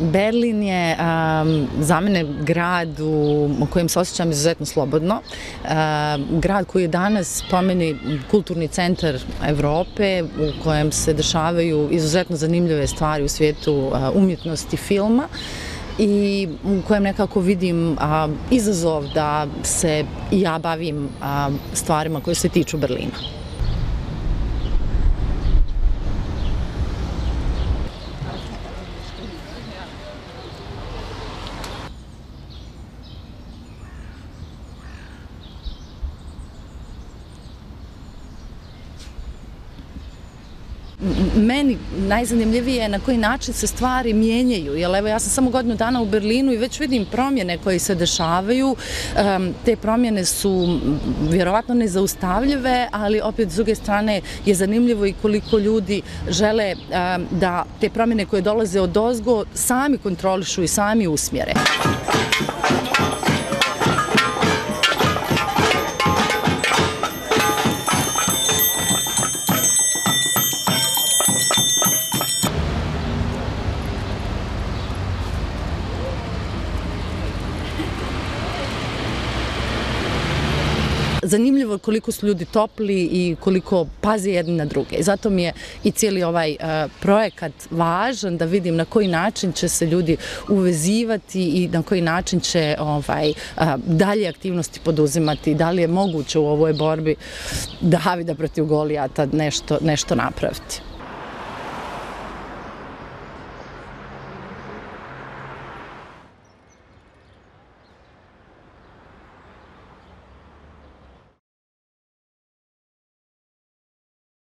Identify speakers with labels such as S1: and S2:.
S1: Berlin je za mene grad u kojem se osjećam izuzetno slobodno. Grad koji je danas pomeni kulturni centar Evrope u kojem se dešavaju izuzetno zanimljive stvari u svijetu umjetnosti filma i u kojem nekako vidim izazov da se ja bavim stvarima koje se tiču Berlina. Meni najzanimljivije je na koji način se stvari mijenjaju. Jer evo ja sam samo godinu dana u Berlinu i već vidim promjene koje se dešavaju. Te promjene su vjerovatno nezaustavljive, ali opet s druge strane je zanimljivo i koliko ljudi žele da te promjene koje dolaze od ozgo sami kontrolišu i sami usmjere. Zanimljivo koliko su ljudi topli i koliko pazi jedni na druge. I Zato mi je i cijeli ovaj e, projekat važan da vidim na koji način će se ljudi uvezivati i na koji način će ovaj, e, dalje aktivnosti poduzimati, da li je moguće u ovoj borbi Davida protiv Golijata nešto, nešto napraviti.